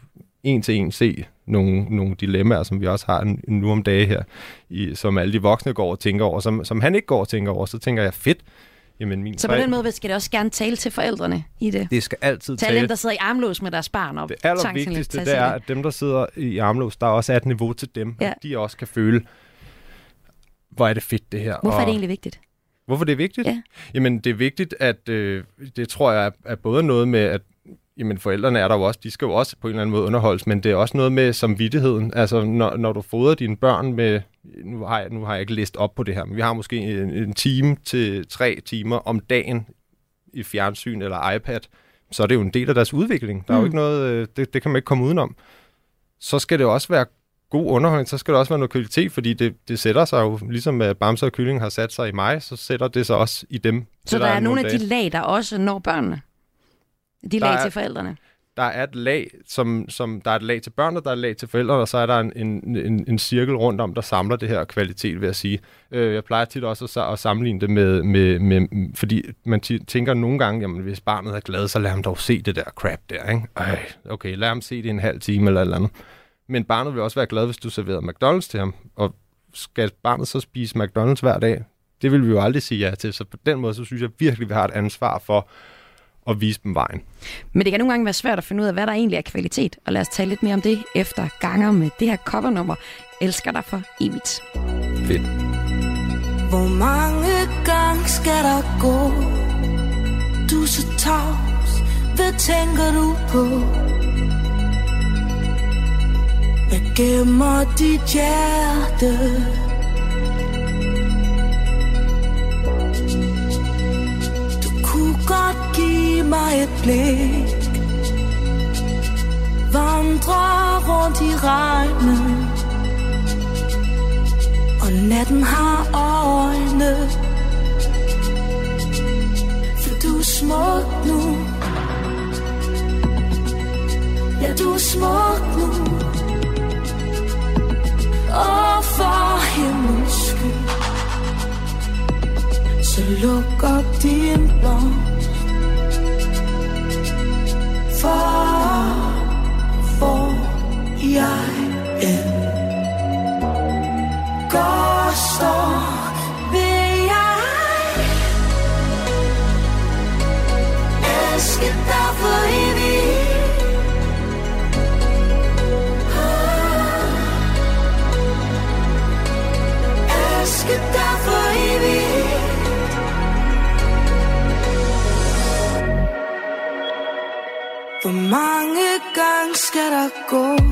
Speaker 5: en til en se nogle, nogle dilemmaer, som vi også har nu om dage her, i, som alle de voksne går og tænker over, som, som han ikke går og tænker over, så tænker jeg, fedt, jamen min
Speaker 2: Så på
Speaker 5: tre-
Speaker 2: den måde skal det også gerne tale til forældrene i det.
Speaker 5: det skal altid
Speaker 2: Til alle dem,
Speaker 5: tale
Speaker 2: der sidder i armlås med deres barn. Og
Speaker 5: det allervigtigste, det er, at dem, der sidder i armlås, der også er et niveau til dem,
Speaker 2: Ja.
Speaker 5: at de også kan føle, hvor er det fedt det her.
Speaker 2: Hvorfor er
Speaker 5: og
Speaker 2: det egentlig vigtigt?
Speaker 5: Hvorfor det er vigtigt?
Speaker 2: Ja.
Speaker 5: Jamen, det er vigtigt, at øh, det tror jeg er, både noget med, at jamen, forældrene er der jo også, de skal jo også på en eller anden måde underholdes, men det er også noget med samvittigheden. Altså, når, når du fodrer dine børn med, nu har, jeg, nu har jeg ikke læst op på det her, men vi har måske en, en time til tre timer om dagen i fjernsyn eller iPad, så er det jo en del af deres udvikling. Der er jo
Speaker 2: Mm.
Speaker 5: ikke noget, øh, det, det kan man ikke komme udenom. Så skal det også være god underholdning, så skal der også være noget kvalitet, fordi det, det sætter sig jo, ligesom at Bamse og Kylling har sat sig i mig, så sætter det sig også i dem.
Speaker 2: Så
Speaker 5: Det
Speaker 2: der er
Speaker 5: nu
Speaker 2: nogle af de
Speaker 5: dagen.
Speaker 2: lag, der også når børnene. De
Speaker 5: Der
Speaker 2: lag
Speaker 5: er-
Speaker 2: til forældrene.
Speaker 5: Der er et lag, som, som der er et lag til børnene, der er et lag til forældrene, og så er der en, en, en, en cirkel rundt om, der samler det her kvalitet, vil jeg sige. Øh, jeg plejer tit også at, at sammenligne det med, med, med fordi man tænker nogle gange, jamen hvis barnet er glad, så lad ham dog se det der crap der, ikke? Ej, okay, lad ham se det en halv time eller et eller andet. Men barnet vil også være glad, hvis du serverer McDonald's til ham, og skal barnet så spise McDonald's hver dag? Det vil vi jo aldrig sige ja til, så på den måde, så synes jeg virkelig, vi har et ansvar for at vise dem vejen.
Speaker 2: Men det kan nogle gange være svært at finde ud af, hvad der egentlig er kvalitet. Og lad os tale lidt mere om det efter ganger med det her covernummer. Elsker dig for evigt.
Speaker 5: Fedt.
Speaker 10: Hvor mange gange skal der gå? Du er så tavs, hvad tænker du på? Jeg gemmer dit hjerte? Du kunne godt give mig et blik. Vandre rundt i regnen og natten har øjne. For du er smuk nu. Ja, du er smuk nu. Og for himlens skyld. Så luk op din blomst. For hvor jeg er Går så vil jeg
Speaker 11: Elske dig for evigt.
Speaker 12: Hvor mange gange
Speaker 10: skal der gå?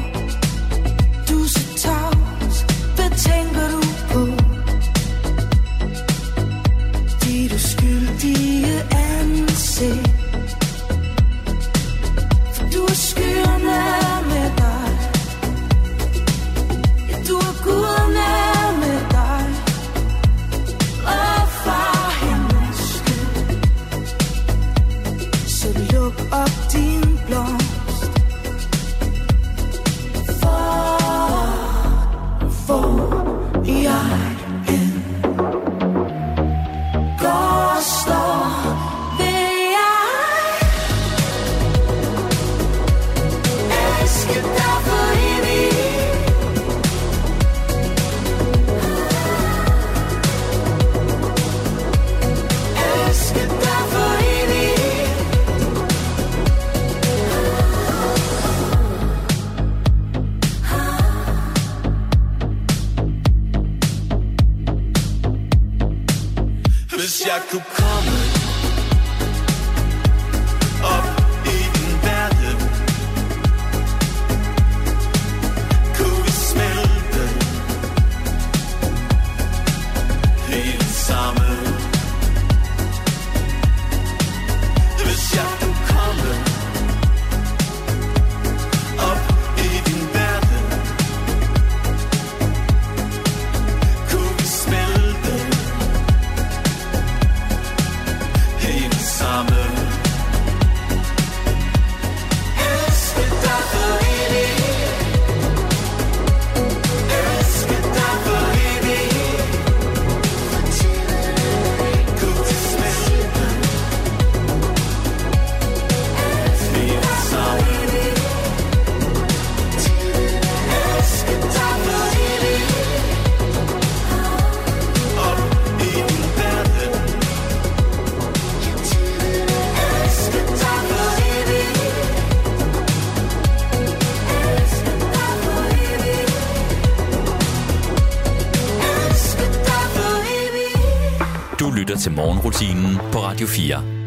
Speaker 10: Morgenrutinen på Radio 4.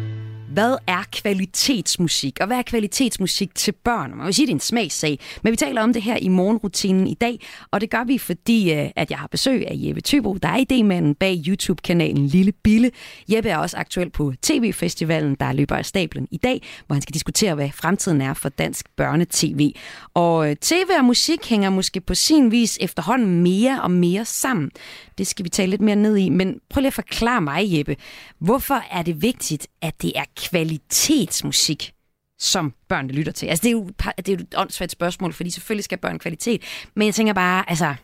Speaker 2: Kvalitetsmusik, og hvad er kvalitetsmusik til børn? Man vil sige, det er en smagssag, men vi taler om det her i morgenrutinen i dag, og det gør vi, fordi øh, at jeg har besøg af Jeppe Tybo, der er idémanden bag YouTube-kanalen Lille Bille. Jeppe er også aktuel på TV-festivalen, der løber af stablen i dag, hvor han skal diskutere, hvad fremtiden er for dansk børnetv. Og øh, tv og musik hænger måske på sin vis efterhånden mere og mere sammen. Det skal vi tale lidt mere ned i, men prøv lige at forklare mig, Jeppe. Hvorfor er det vigtigt, at det er kvalitetsmusik, som børn lytter til? Altså, det er jo, det er jo et åndssvagt spørgsmål, fordi selvfølgelig skal børn kvalitet. Men jeg tænker bare, altså,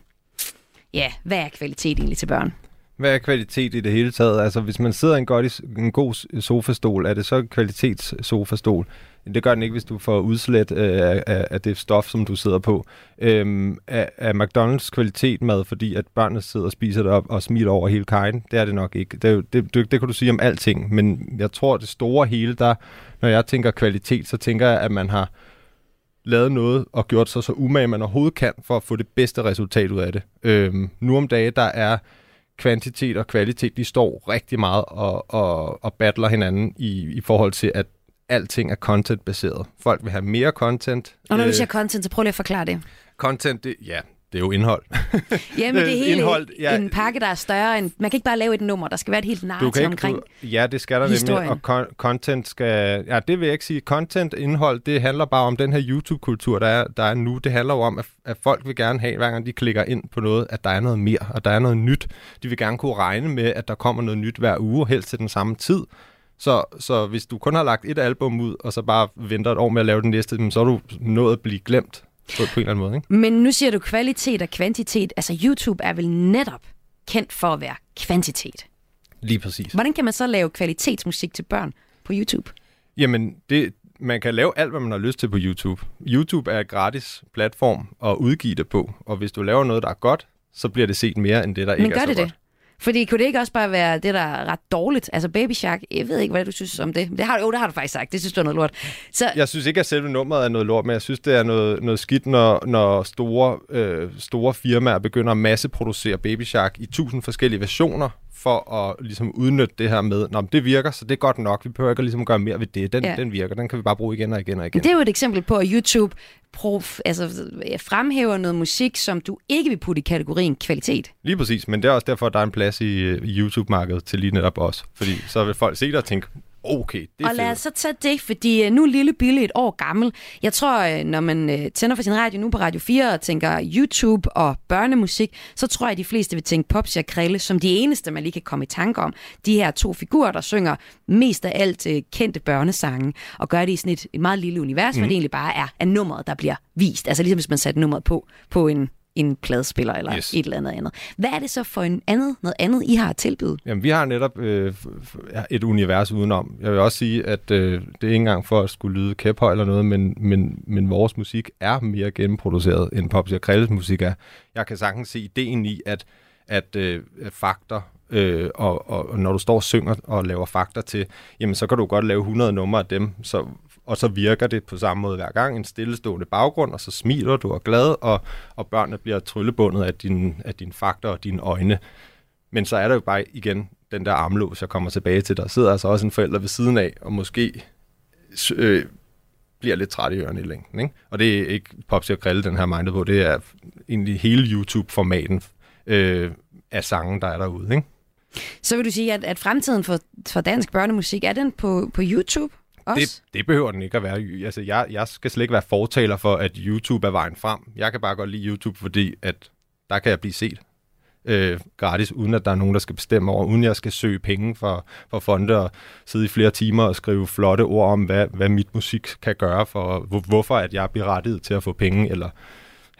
Speaker 2: ja, hvad er kvalitet egentlig til børn?
Speaker 5: Hvad er kvalitet i det hele taget? Altså, hvis man sidder i en, godt, en god sofastol, er det så en kvalitetssofastol? Det gør den ikke, hvis du får udslet øh, af, af, det stof, som du sidder på. Øhm, er, er McDonald's kvalitet mad, fordi at børnene sidder og spiser det op og smiler over hele kajen? Det er det nok ikke. Det, det, det, det kan du sige om alting, men jeg tror, det store hele, der, når jeg tænker kvalitet, så tænker jeg, at man har lavet noget og gjort sig så umage, man overhovedet kan, for at få det bedste resultat ud af det. Øhm, nu om dagen, der er kvantitet og kvalitet, de står rigtig meget og, og, og battler hinanden i, i forhold til, at alting er content-baseret. Folk vil have mere content.
Speaker 2: Og når du
Speaker 5: Øh,
Speaker 2: siger content, så prøv lige at forklare det.
Speaker 5: Content, det, ja, det er jo indhold. (laughs)
Speaker 2: Jamen, det er hele
Speaker 5: indhold, ja.
Speaker 2: en pakke, der er større end... Man kan ikke bare lave et nummer, der skal være et helt
Speaker 5: Du
Speaker 2: narrativ
Speaker 5: kan ikke,
Speaker 2: omkring.
Speaker 5: du, ja, det skal der
Speaker 2: historien.
Speaker 5: nemlig, og con- content skal... Ja, det vil jeg ikke sige. Content, indhold, det handler bare om den her YouTube-kultur, der er, der er nu. Det handler jo om, at, at folk vil gerne have, hver gang de klikker ind på noget, at der er noget mere, og der er noget nyt. De vil gerne kunne regne med, at der kommer noget nyt hver uge, helst til den samme tid. Så, så hvis du kun har lagt et album ud, og så bare venter et år med at lave den næste, så er du nået at blive glemt på, på en eller anden måde. Ikke?
Speaker 2: Men nu siger du kvalitet og kvantitet. Altså, YouTube er vel netop kendt for at være kvantitet.
Speaker 5: Lige præcis.
Speaker 2: Hvordan kan man så lave kvalitetsmusik til børn på YouTube?
Speaker 5: Jamen, det, man kan lave alt, hvad man har lyst til på YouTube. YouTube er en gratis platform at udgive det på, og hvis du laver noget, der er godt, så bliver det set mere end det, der
Speaker 2: Men
Speaker 5: ikke er så
Speaker 2: det
Speaker 5: godt.
Speaker 2: Fordi kunne det ikke også bare være det, der er ret dårligt? Altså Baby Shark, jeg ved ikke, hvad du synes om det. det har, jo, det har du faktisk sagt. Det synes du er noget lort. Så
Speaker 5: Jeg synes ikke, at selve nummeret er noget lort, men jeg synes, det er noget, noget skidt, når, når store, øh, store firmaer begynder at masseproducere Baby Shark i tusind forskellige versioner for at ligesom udnytte det her med, Nå, det virker, så det er godt nok. Vi behøver ikke ligesom at gøre mere ved det. Den,
Speaker 2: Ja.
Speaker 5: den virker, den kan vi bare bruge igen og igen og igen.
Speaker 2: Men det er jo et eksempel på, at YouTube prof, altså, fremhæver noget musik, som du ikke vil putte i kategorien kvalitet.
Speaker 5: Lige præcis, men det er også derfor, at der er en plads i, øh, i YouTube-markedet til lige netop os. Fordi så vil folk se det og tænke, okay, det er
Speaker 2: og lad
Speaker 5: fedt.
Speaker 2: os så tage det, fordi øh, nu er Lille Bille et år gammel. Jeg tror, øh, når man øh, tænder for sin radio nu på Radio 4 og tænker YouTube og børnemusik, så tror jeg, at de fleste vil tænke Popsi og Krille som de eneste, man lige kan komme i tanke om. De her to figurer, der synger mest af alt kendte børnesange, og gør det i sådan et, et meget lille univers, mm. hvor det egentlig bare er, er nummeret, der bliver vist. Altså ligesom hvis man satte nummeret på, på en en pladespiller eller yes. Et eller andet andet. Hvad er det så for en andet, noget andet, I har at tilbyde?
Speaker 5: Jamen, vi har netop øh, et univers udenom. Jeg vil også sige, at øh, det er ikke engang for at skulle lyde kæphøj eller noget, men, men, men vores musik er mere gennemproduceret, end Popsi og Krælles musik er. Jeg kan sagtens se ideen i, at, at øh, fakter, øh, og, og, og når du står og synger og laver fakter til, jamen så kan du godt lave 100 numre af dem, så, og så virker det på samme måde hver gang. En stillestående baggrund, og så smiler du og er glad, og, og børnene bliver tryllebundet af dine af din fakter og dine øjne. Men så er der jo bare igen den der armlås, jeg kommer tilbage til. Der sidder altså også en forælder ved siden af, og måske øh, bliver lidt træt i ørerne i længden. Ikke? Og det er ikke Popsi og Grille, den her mindet på. Det er egentlig hele YouTube-formaten øh, af sangen, der er derude. Ikke?
Speaker 2: Så vil du sige, at, at fremtiden for, for dansk børnemusik, er den på, på YouTube også?
Speaker 5: Det, det behøver den ikke at være. Altså, jeg, jeg skal slet ikke være fortaler for, at YouTube er vejen frem. Jeg kan bare godt lide YouTube, fordi at der kan jeg blive set øh, gratis, uden at der er nogen, der skal bestemme over, uden jeg skal søge penge for, for fonde og sidde i flere timer og skrive flotte ord om, hvad, hvad mit musik kan gøre for, hvor, hvorfor at jeg bliver rettet til at få penge, eller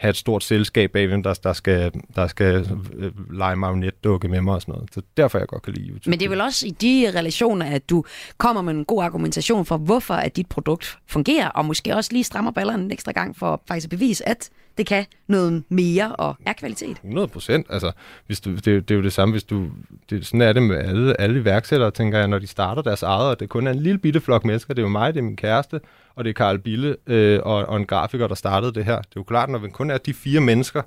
Speaker 5: have et stort selskab bag, hvem der, der skal, der skal øh, lege marionetdukke med mig og sådan noget. Så derfor jeg godt kan lide YouTube.
Speaker 2: Men det er vel også i de relationer, at du kommer med en god argumentation for, hvorfor at dit produkt fungerer, og måske også lige strammer ballerne en ekstra gang for faktisk at bevise, at det kan noget mere og er kvalitet.
Speaker 5: 100 procent. Altså, hvis du, det, det er jo det samme, hvis du... Det, sådan er det med alle, alle iværksættere, tænker jeg, når de starter deres eget, og det kun er en lille bitte flok mennesker. Det er jo mig, det er min kæreste, og det er Karl Bille øh, og, og en grafiker, der startede det her. Det er jo klart, når man kun er de fire mennesker,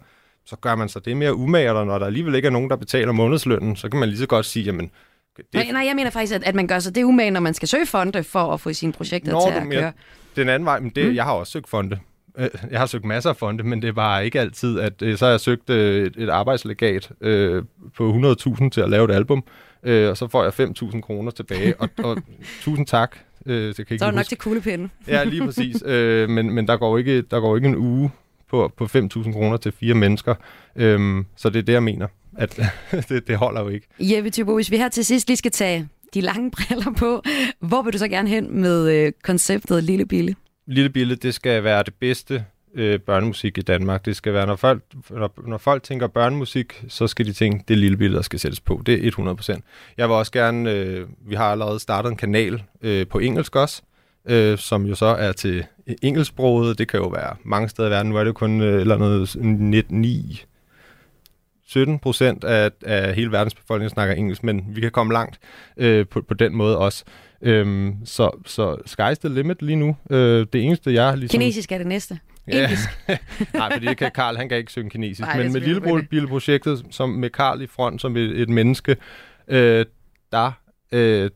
Speaker 5: så gør man sig det mere umage, og når der alligevel ikke er nogen, der betaler månedslønnen, så kan man lige så godt sige, jamen, det,
Speaker 2: Nej, nej, jeg mener faktisk, at, at man gør sig det umage, når man skal søge fonde for at få sine projekter
Speaker 5: Når
Speaker 2: til at
Speaker 5: mere-
Speaker 2: køre.
Speaker 5: Den anden vej, men det, mm. jeg har også søgt fonde. Øh, Jeg har søgt masser af fonde, men det bare ikke altid, at øh, så har jeg søgt øh, et, et arbejdslegat øh, på 100.000 til at lave et album, øh, og så får jeg 5.000 kroner tilbage, og, og tusind tak. Øh, det kan ikke
Speaker 2: Så er det nok
Speaker 5: huske.
Speaker 2: til kuglepinden. (laughs)
Speaker 5: Ja, lige præcis. øh, men men der, går ikke, der går ikke en uge på, på 5.000 kroner til fire mennesker, øhm, så det er det, jeg mener. At (laughs) det, det holder jo ikke.
Speaker 2: Jeppe Thybo, hvis vi her til sidst lige skal tage de lange (laughs) briller på, hvor vil du så gerne hen med øh, konceptet Lille Bille?
Speaker 5: Lille Bille, det skal være det bedste øh, børnemusik i Danmark. Det skal være, når folk, når, når folk tænker børnemusik, så skal de tænke, det Lille billede, der skal sættes på. Det er 100%. Jeg vil også gerne, øh, vi har allerede startet en kanal øh, på engelsk også, øh, som jo så er til engelsksproget. Det kan jo være mange steder i verden. Nu er det jo kun øh, eller noget 9 17 procent af, af hele verdens befolkning snakker engelsk, men vi kan komme langt øh, på, på den måde også. Øhm, så, så sky's the limit lige nu. Øh, det eneste, jeg ligesom...
Speaker 2: Kinesisk er det næste.
Speaker 5: Ja. (laughs) Nej, fordi det kan Karl, han kan ikke synge kinesisk.
Speaker 2: Nej,
Speaker 5: men med
Speaker 2: selvfølgelig
Speaker 5: Lille Bille-projektet, som med Karl i front, som et, et menneske, øh, der, øh,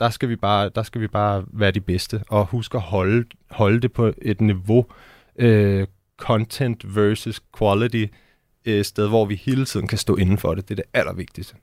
Speaker 5: der, skal vi bare, der skal vi bare være de bedste, og huske at holde, holde det på et niveau, øh, content versus quality, øh, sted, hvor vi hele tiden kan stå inden for det. Det er det allervigtigste.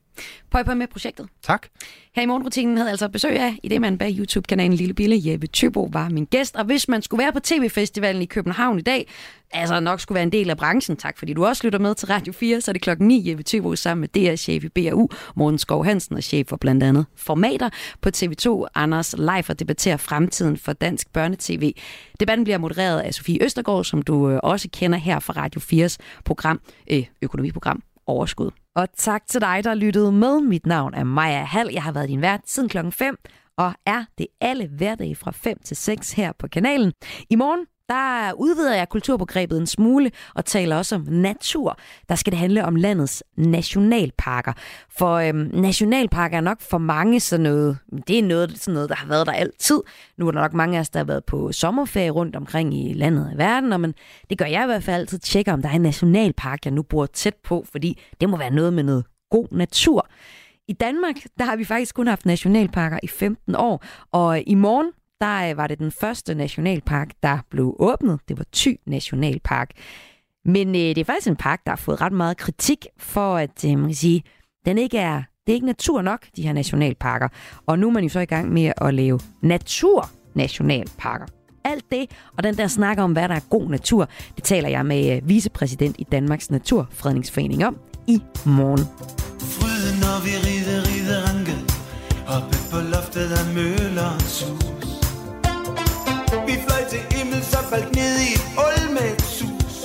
Speaker 2: Pøj på med projektet.
Speaker 5: Tak.
Speaker 2: Her i morgenrutinen havde altså besøg af i det man bag YouTube-kanalen Lille Bille. Jeppe Tøbo var min gæst, og hvis man skulle være på TV-festivalen i København i dag, altså nok skulle være en del af branchen, tak fordi du også lytter med til Radio 4, så er det klokken 9 Jeppe Tøbo sammen med DR-chef i BAU, Morten Skov Hansen og chef for blandt andet Formater på TV2, Anders Leif og debatterer fremtiden for dansk børnetv. Debatten bliver modereret af Sofie Østergaard, som du øh, også kender her fra Radio 4's program, øh, økonomiprogram Overskud. Og tak til dig, der lyttede med. Mit navn er Maja Hall. Jeg har været din vært siden klokken 5, og er det alle hverdage fra 5 til 6 her på kanalen. I morgen der udvider jeg kulturbegrebet en smule og taler også om natur. Der skal det handle om landets nationalparker. For øhm, nationalparker er nok for mange sådan noget, det er noget, sådan noget, der har været der altid. Nu er der nok mange af os, der har været på sommerferie rundt omkring i landet og verden, og men det gør jeg i hvert fald altid, tjekker om der er en nationalpark, jeg nu bor tæt på, fordi det må være noget med noget god natur. I Danmark, der har vi faktisk kun haft nationalparker i 15 år, og i morgen, der øh, var det den første nationalpark, der blev åbnet. Det var Thy Nationalpark. Men øh, det er faktisk en park, der har fået ret meget kritik for, at øh, man kan sige, den ikke er, det er ikke natur nok, de her nationalparker. Og nu er man jo så i gang med at lave naturnationalparker. Alt det, og den der snak om, hvad der er god natur, det taler jeg med øh, vicepræsident i Danmarks Naturfredningsforening om i morgen.
Speaker 13: Fryden, når vi rider, rider anke, Oppe på loftet af møller og sur faldt ned i et ul med et sus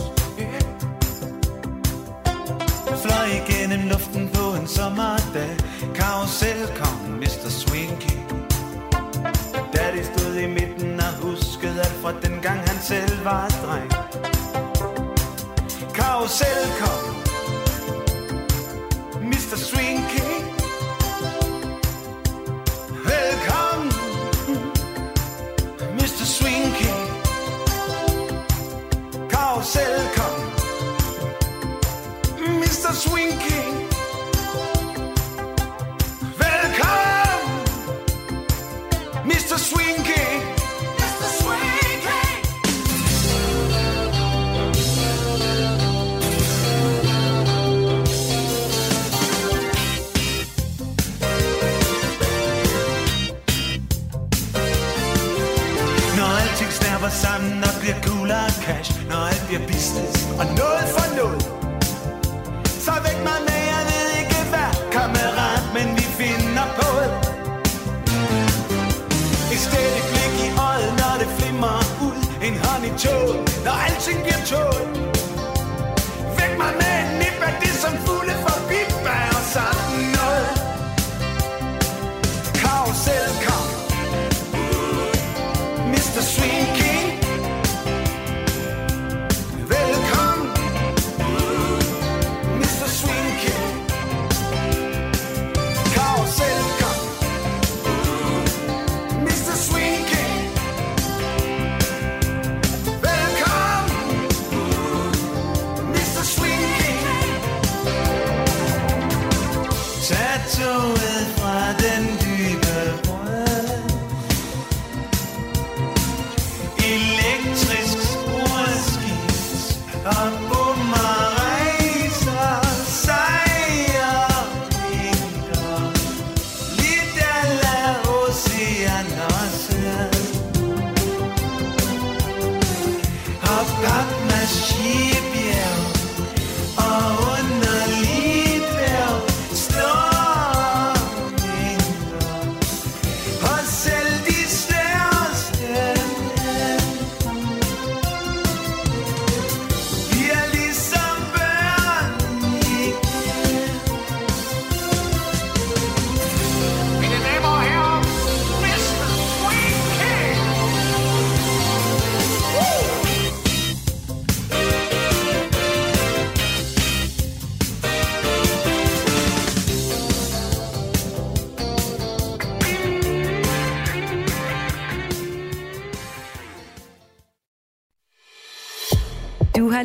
Speaker 13: Fløj igennem luften på en sommerdag Karusel kom Mr. Swinky Daddy stod i midten og huskede alt fra den gang han selv var dreng Karusel kom Mr. Swinky sammen og bliver coolere og cash Når alt bliver business og noget for noget. Stille blik i øjet, når det flimmer ud. En hånd i toget, når alting bliver tåget Væk mig med en nip af det, som fugle for